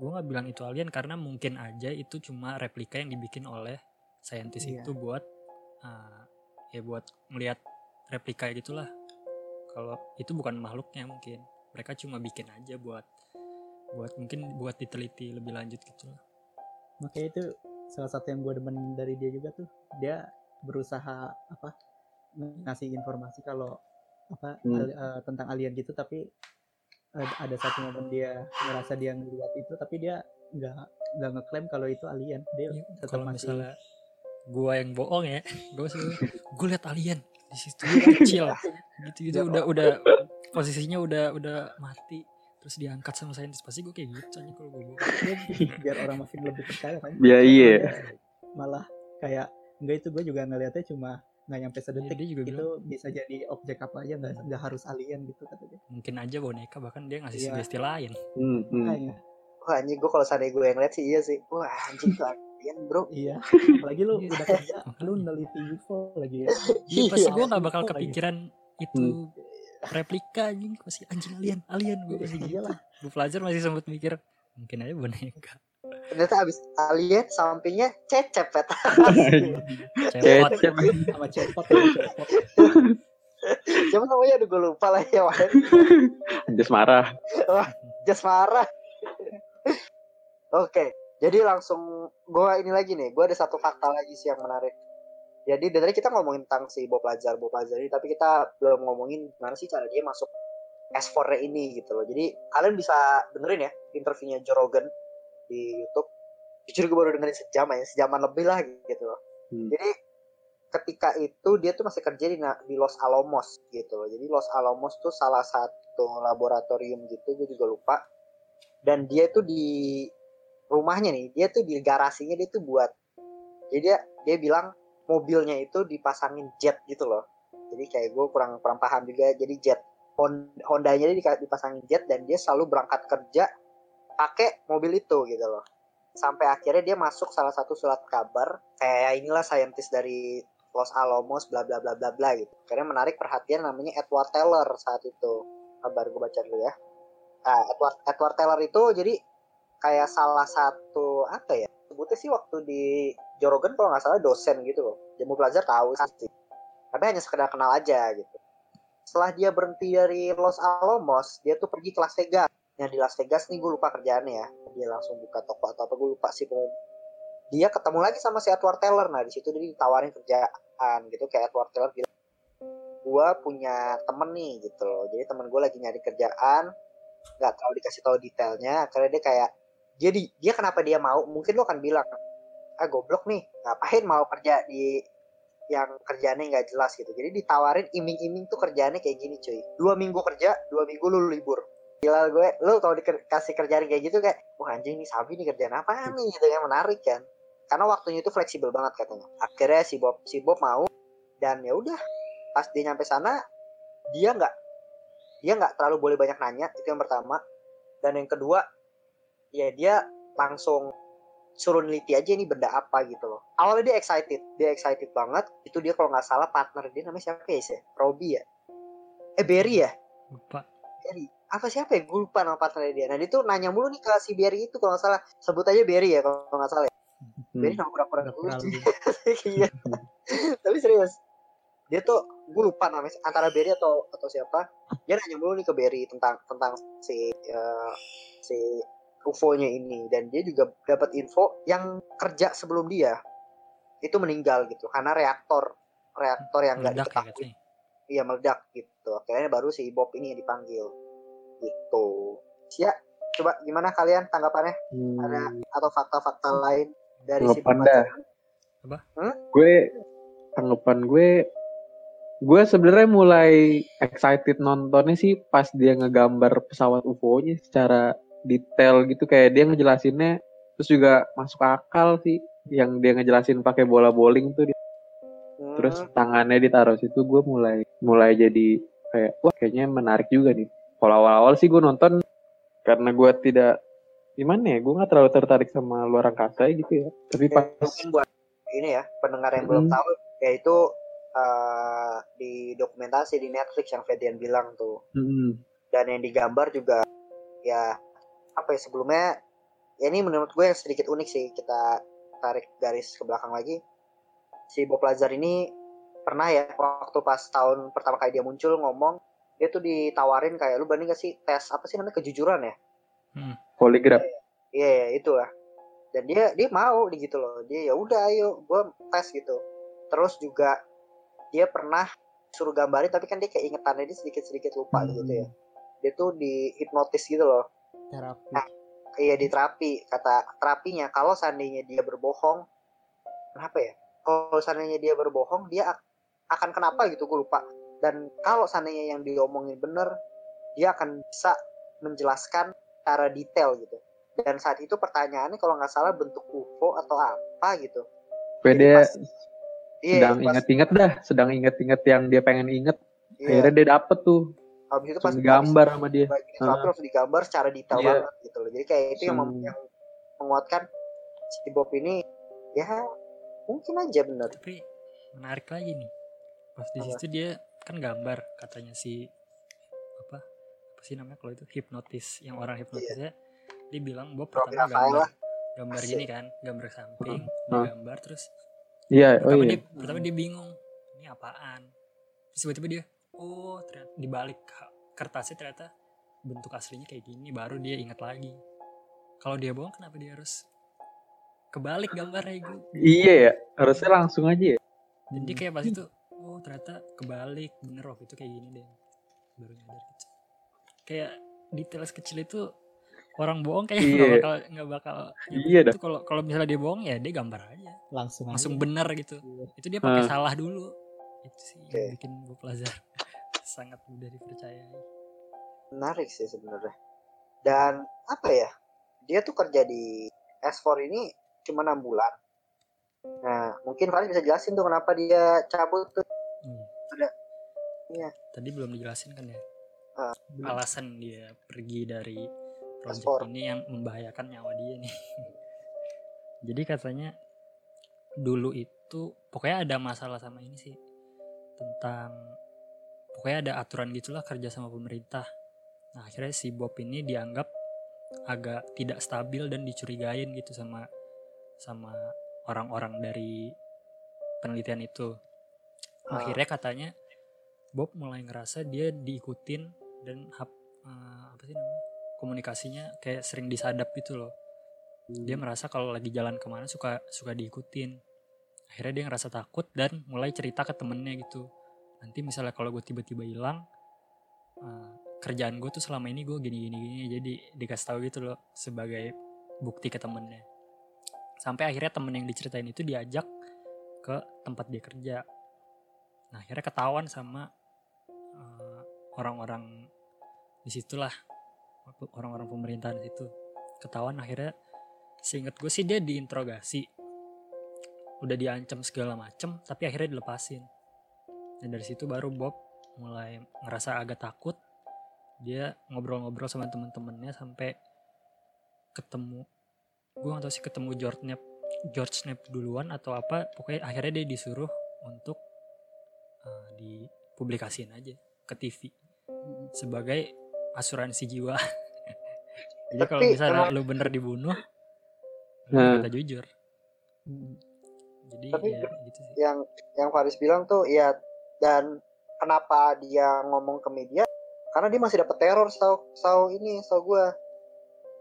gue nggak bilang itu alien karena mungkin aja itu cuma replika yang dibikin oleh saintis iya. itu buat uh, ya buat melihat replika gitulah. Kalau itu bukan makhluknya mungkin. Mereka cuma bikin aja buat buat mungkin buat diteliti lebih lanjut gitu lah makanya itu salah satu yang gue demen dari dia juga tuh. Dia berusaha apa ngasih informasi kalau apa hmm. al, uh, tentang alien gitu tapi uh, ada satu momen dia merasa dia ngeliat itu tapi dia nggak nggak ngeklaim kalau itu alien. Dia ya, tetap masih misalnya gua yang bohong ya gua sih gue liat alien di situ kecil. Gitu gitu udah udah posisinya udah udah mati terus diangkat sama saintis pasti gue kayak gitu aja kalau gue bohong biar orang makin lebih percaya kan. Biar iya. malah kayak enggak itu gue juga ngeliatnya cuma nggak nyampe sedetik ya, juga itu bilang, bisa jadi objek apa aja nggak nggak harus alien gitu katanya mungkin aja boneka bahkan dia ngasih ya. sugesti lain. Hmm, hmm. wah anjing gue kalau sadar gue yang lihat sih iya sih. Wah anjing tuh alien bro. Iya apalagi lu udah kerja lu neliti UFO lagi ya. Iya pasti gue nggak bakal kepikiran itu hmm. Replika anjing masih anjing alien alien gue masih gitu lah gue pelajar masih sempat mikir mungkin aja boneka. Ternyata abis alien sampingnya cecep pet. Cecep. sama cepot siapa namanya? Aduh gue lupa lah ya Wan. Jas marah. Wah Jas marah. Oke jadi langsung gue ini lagi nih. Gue ada satu fakta lagi sih yang menarik jadi dari kita ngomongin tentang si Bob Lazar Bob Lazar ini tapi kita belum ngomongin gimana sih cara dia masuk S4 ini gitu loh. Jadi kalian bisa dengerin ya interviewnya Joe Rogan di YouTube. Jujur gue baru dengerin sejam ya sejaman lebih lah gitu loh. Hmm. jadi ketika itu dia tuh masih kerja di, di Los Alamos gitu loh. Jadi Los Alamos tuh salah satu laboratorium gitu gue juga lupa. Dan dia tuh di rumahnya nih dia tuh di garasinya dia tuh buat jadi dia dia bilang mobilnya itu dipasangin jet gitu loh. Jadi kayak gue kurang kurang paham juga. Jadi jet Honda-nya dia dipasangin jet dan dia selalu berangkat kerja pakai mobil itu gitu loh. Sampai akhirnya dia masuk salah satu surat kabar kayak inilah saintis dari Los Alamos bla bla bla bla bla gitu. Karena menarik perhatian namanya Edward Teller saat itu. Kabar gue baca dulu ya. Nah, Edward Edward Teller itu jadi kayak salah satu apa ya sebutnya sih waktu di Jorogen kalau nggak salah dosen gitu loh. Jamu Plaza tahu sih. Tapi hanya sekedar kenal aja gitu. Setelah dia berhenti dari Los Alamos dia tuh pergi ke Las Vegas. Yang di Las Vegas nih gue lupa kerjaannya ya. Dia langsung buka toko atau apa gue lupa sih pokoknya. Dia ketemu lagi sama si Edward Taylor. Nah di situ dia ditawarin kerjaan gitu kayak Edward Taylor bilang gue punya temen nih gitu loh. Jadi temen gue lagi nyari kerjaan. Nggak terlalu dikasih tahu detailnya. Karena dia kayak jadi dia kenapa dia mau? Mungkin lo akan bilang ah goblok nih ngapain mau kerja di yang kerjanya nggak jelas gitu. Jadi ditawarin iming-iming tuh kerjanya kayak gini cuy. Dua minggu kerja dua minggu lu libur. Gila gue lu kalau dikasih kerjaan kayak gitu kayak wah anjing nih Sabi nih kerjaan apa nih? Gitu yang menarik kan. Karena waktunya itu fleksibel banget katanya. Akhirnya si Bob si Bob mau dan ya udah pas dia nyampe sana dia nggak dia nggak terlalu boleh banyak nanya itu yang pertama. Dan yang kedua ya dia langsung suruh neliti aja ini benda apa gitu loh. Awalnya dia excited dia excited banget. Itu dia kalau nggak salah partner dia namanya siapa ya sih Robbie ya? Eh Berry ya? Lupa. Berry apa siapa ya? Gue lupa nama partnernya dia. Nah dia tuh nanya mulu nih ke si Berry itu kalau nggak salah. Sebut aja Berry ya kalau nggak salah ya. Hmm. Berry nama pura-pura iya. Tapi serius dia tuh gue lupa namanya antara Berry atau atau siapa. Dia nanya mulu nih ke Berry tentang tentang si uh, si UFO-nya ini. Dan dia juga dapat info yang kerja sebelum dia itu meninggal gitu. Karena reaktor reaktor yang nggak diketahui. ya, iya meledak gitu. Akhirnya baru si Bob ini yang dipanggil. Gitu. Ya coba gimana kalian tanggapannya? Hmm. ada atau fakta-fakta lain dari si dah. Apa? Hmm? gue tanggapan gue gue sebenarnya mulai excited nontonnya sih pas dia ngegambar pesawat UFO-nya secara detail gitu kayak dia ngejelasinnya terus juga masuk akal sih yang dia ngejelasin pakai bola bowling tuh hmm. terus tangannya ditaruh situ gue mulai mulai jadi kayak wah kayaknya menarik juga nih kalau awal-awal sih gue nonton karena gue tidak gimana ya gue nggak terlalu tertarik sama luar angkasa gitu ya tapi pas buat ini ya pendengar yang hmm. belum tahu yaitu uh, di dokumentasi di Netflix yang Fedian bilang tuh hmm. dan yang digambar juga ya apa ya sebelumnya ya ini menurut gue yang sedikit unik sih kita tarik garis ke belakang lagi. Si Bob Lazar ini pernah ya waktu pas tahun pertama kali dia muncul ngomong dia tuh ditawarin kayak lu banding gak sih tes apa sih namanya kejujuran ya? Hmm. poligraf. Iya yeah, yeah, itu lah dan dia dia mau gitu loh. Dia ya udah ayo gue tes gitu. Terus juga dia pernah suruh gambarin tapi kan dia kayak ingetannya dia sedikit sedikit lupa hmm. gitu ya. Dia tuh di hipnotis gitu loh terapi. Nah, iya di terapi kata terapinya kalau seandainya dia berbohong kenapa ya? Kalau seandainya dia berbohong dia akan kenapa gitu gue lupa. Dan kalau seandainya yang diomongin bener dia akan bisa menjelaskan secara detail gitu. Dan saat itu pertanyaannya kalau nggak salah bentuk UFO atau apa gitu. PD iya, sedang inget-inget dah sedang inget-inget yang dia pengen inget. Iya. akhirnya dia dapet tuh habis itu pas gambar sama dia. Uh. harus digambar secara detail yeah. banget gitu loh. Jadi kayak itu yang, hmm. yang menguatkan si Bob ini ya mungkin aja benar. Tapi menarik lagi nih. Pas di situ dia kan gambar katanya si apa apa sih namanya kalau itu? Hipnotis yang orang hipnotisnya yeah dia bilang Bob pertama gambar gambar gini kan gambar samping uh. gambar terus iya yeah, oh pertama iya. dia pertama dia bingung ini apaan? Terus tiba-tiba dia oh ternyata di balik kertasnya ternyata bentuk aslinya kayak gini baru dia ingat lagi. Kalau dia bohong kenapa dia harus kebalik gambarnya gitu iya ya harusnya langsung aja ya. Jadi kayak pas itu oh ternyata kebalik bener waktu itu kayak gini deh. Baru nyadar gitu. Kayak detail kecil itu orang bohong kayaknya nggak yeah. bakal nggak bakal iya dah. Kalau kalau misalnya dia bohong ya dia gambar aja. Langsung langsung aja. bener gitu. Yeah. itu dia pakai uh. salah dulu. Itu sih okay. yang bikin Bob Lazar sangat mudah dipercayai. Menarik sih sebenarnya. Dan apa ya dia tuh kerja di S4 ini cuma enam bulan. Nah mungkin kalian bisa jelasin tuh kenapa dia cabut tuh. Hmm. ada. Iya. Tadi belum dijelasin kan ya? Uh, alasan dia pergi dari project ini yang membahayakan nyawa dia nih. Jadi katanya dulu itu pokoknya ada masalah sama ini sih tentang pokoknya ada aturan gitulah kerja sama pemerintah. Nah akhirnya si Bob ini dianggap agak tidak stabil dan dicurigain gitu sama sama orang-orang dari penelitian itu. Ah. akhirnya katanya Bob mulai ngerasa dia diikutin dan hap, uh, apa sih namanya komunikasinya kayak sering disadap gitu loh. Hmm. dia merasa kalau lagi jalan ke mana suka suka diikutin. Akhirnya dia ngerasa takut dan mulai cerita ke temennya gitu nanti misalnya kalau gue tiba-tiba hilang uh, kerjaan gue tuh selama ini gue gini gini gini jadi dikasih tahu gitu loh sebagai bukti ke temennya. Sampai akhirnya temen yang diceritain itu diajak ke tempat dia kerja. Nah akhirnya ketahuan sama uh, orang-orang di situlah orang-orang pemerintahan itu ketahuan akhirnya seingat gue sih dia diinterogasi. Udah diancam segala macem tapi akhirnya dilepasin dan dari situ baru Bob mulai ngerasa agak takut dia ngobrol-ngobrol sama temen-temennya sampai ketemu gue gak tau sih ketemu George Snap George Snap duluan atau apa pokoknya akhirnya dia disuruh untuk uh, dipublikasiin aja ke TV sebagai asuransi jiwa. Jadi kalau misalnya lu bener dibunuh, nah. kita jujur. Jadi Tapi ya, gitu sih. Yang yang Faris bilang tuh ya dan kenapa dia ngomong ke media? Karena dia masih dapat teror sau sau ini sau gue.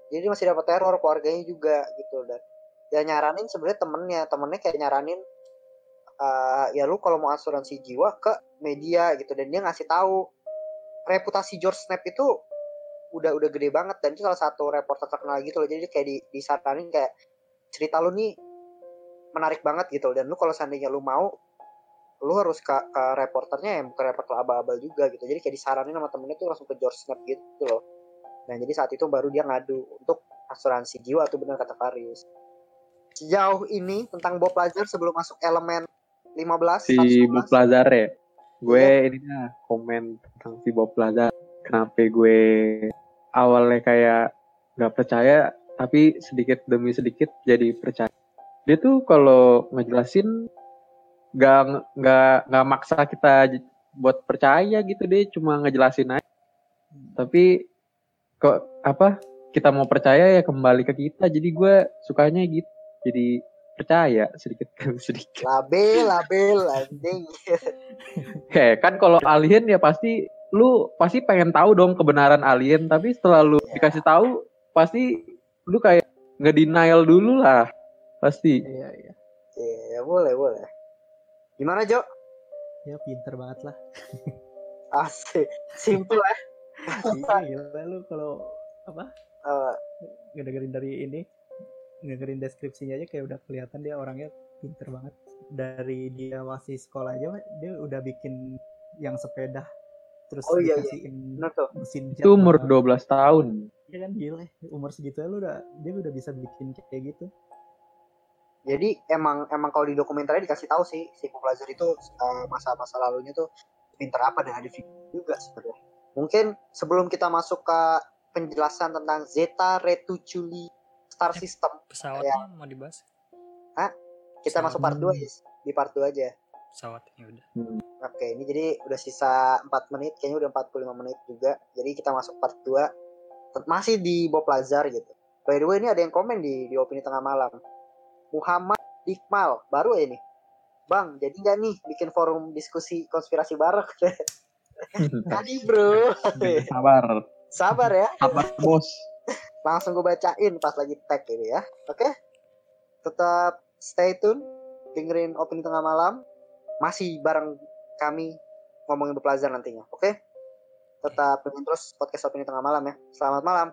Jadi dia masih dapat teror keluarganya juga gitu. Dan dia nyaranin sebenarnya temennya. Temennya kayak nyaranin uh, ya lu kalau mau asuransi jiwa ke media gitu. Dan dia ngasih tahu. Reputasi George Snap itu udah udah gede banget. Dan itu salah satu reporter terkenal gitu loh. Jadi kayak di disaranin kayak cerita lu nih menarik banget gitu. Dan lu kalau seandainya lu mau lu harus ke, ke reporternya yang bukan reporter abal-abal juga gitu. Jadi kayak disaranin sama temennya tuh langsung ke George Snap gitu loh. Nah jadi saat itu baru dia ngadu untuk asuransi jiwa tuh benar kata Faris sejauh ini tentang Bob Lazar sebelum masuk elemen 15 si Bob Lazar ya? Gue yeah. ini nah komen tentang si Bob Lazar. Kenapa gue awalnya kayak nggak percaya tapi sedikit demi sedikit jadi percaya. Dia tuh kalau ngejelasin nggak nggak nggak maksa kita buat percaya gitu deh cuma ngejelasin aja. Tapi kok apa kita mau percaya ya kembali ke kita. Jadi gue sukanya gitu. Jadi percaya sedikit sedikit. Label label anjing. Kayak kan kalau alien ya pasti lu pasti pengen tahu dong kebenaran alien. Tapi setelah lu yeah. dikasih tahu pasti lu kayak nggak denial dulu lah. Pasti. Iya iya. Iya boleh boleh gimana Jo? Ya pinter banget lah. Asik. Simple ya iya lu kalau apa? Uh, ngedengerin dari ini ngedengerin deskripsinya aja kayak udah kelihatan dia orangnya pinter banget. Dari dia masih sekolah aja dia udah bikin yang sepeda. Terus oh, iya, iya. mesin itu umur 12 tahun. Ya kan gila. Umur segitu lu udah dia udah bisa bikin kayak gitu jadi emang emang kalau di dokumenternya dikasih tahu sih si Pulazer itu uh, masa-masa lalunya tuh pinter apa dan ada juga sebenarnya mungkin sebelum kita masuk ke penjelasan tentang Zeta Reticuli Star eh, System pesawatnya ya. mau dibahas Hah? kita Pesawat. masuk part 2 ya di part 2 aja pesawatnya udah hmm. oke ini jadi udah sisa 4 menit kayaknya udah 45 menit juga jadi kita masuk part 2 masih di Bob Lazar gitu by the way ini ada yang komen di di opini tengah malam Muhammad Iqmal baru ya ini Bang, jadi nggak nih bikin forum diskusi konspirasi bareng? Tadi bro. Sabar. Sabar ya. Sabar bos. Langsung gue bacain pas lagi tag ini ya. Oke? Tetap stay tune. Dengerin opini tengah malam. Masih bareng kami ngomongin berpelajar nantinya. Oke? Tetap dengerin terus podcast opini tengah malam ya. Selamat malam.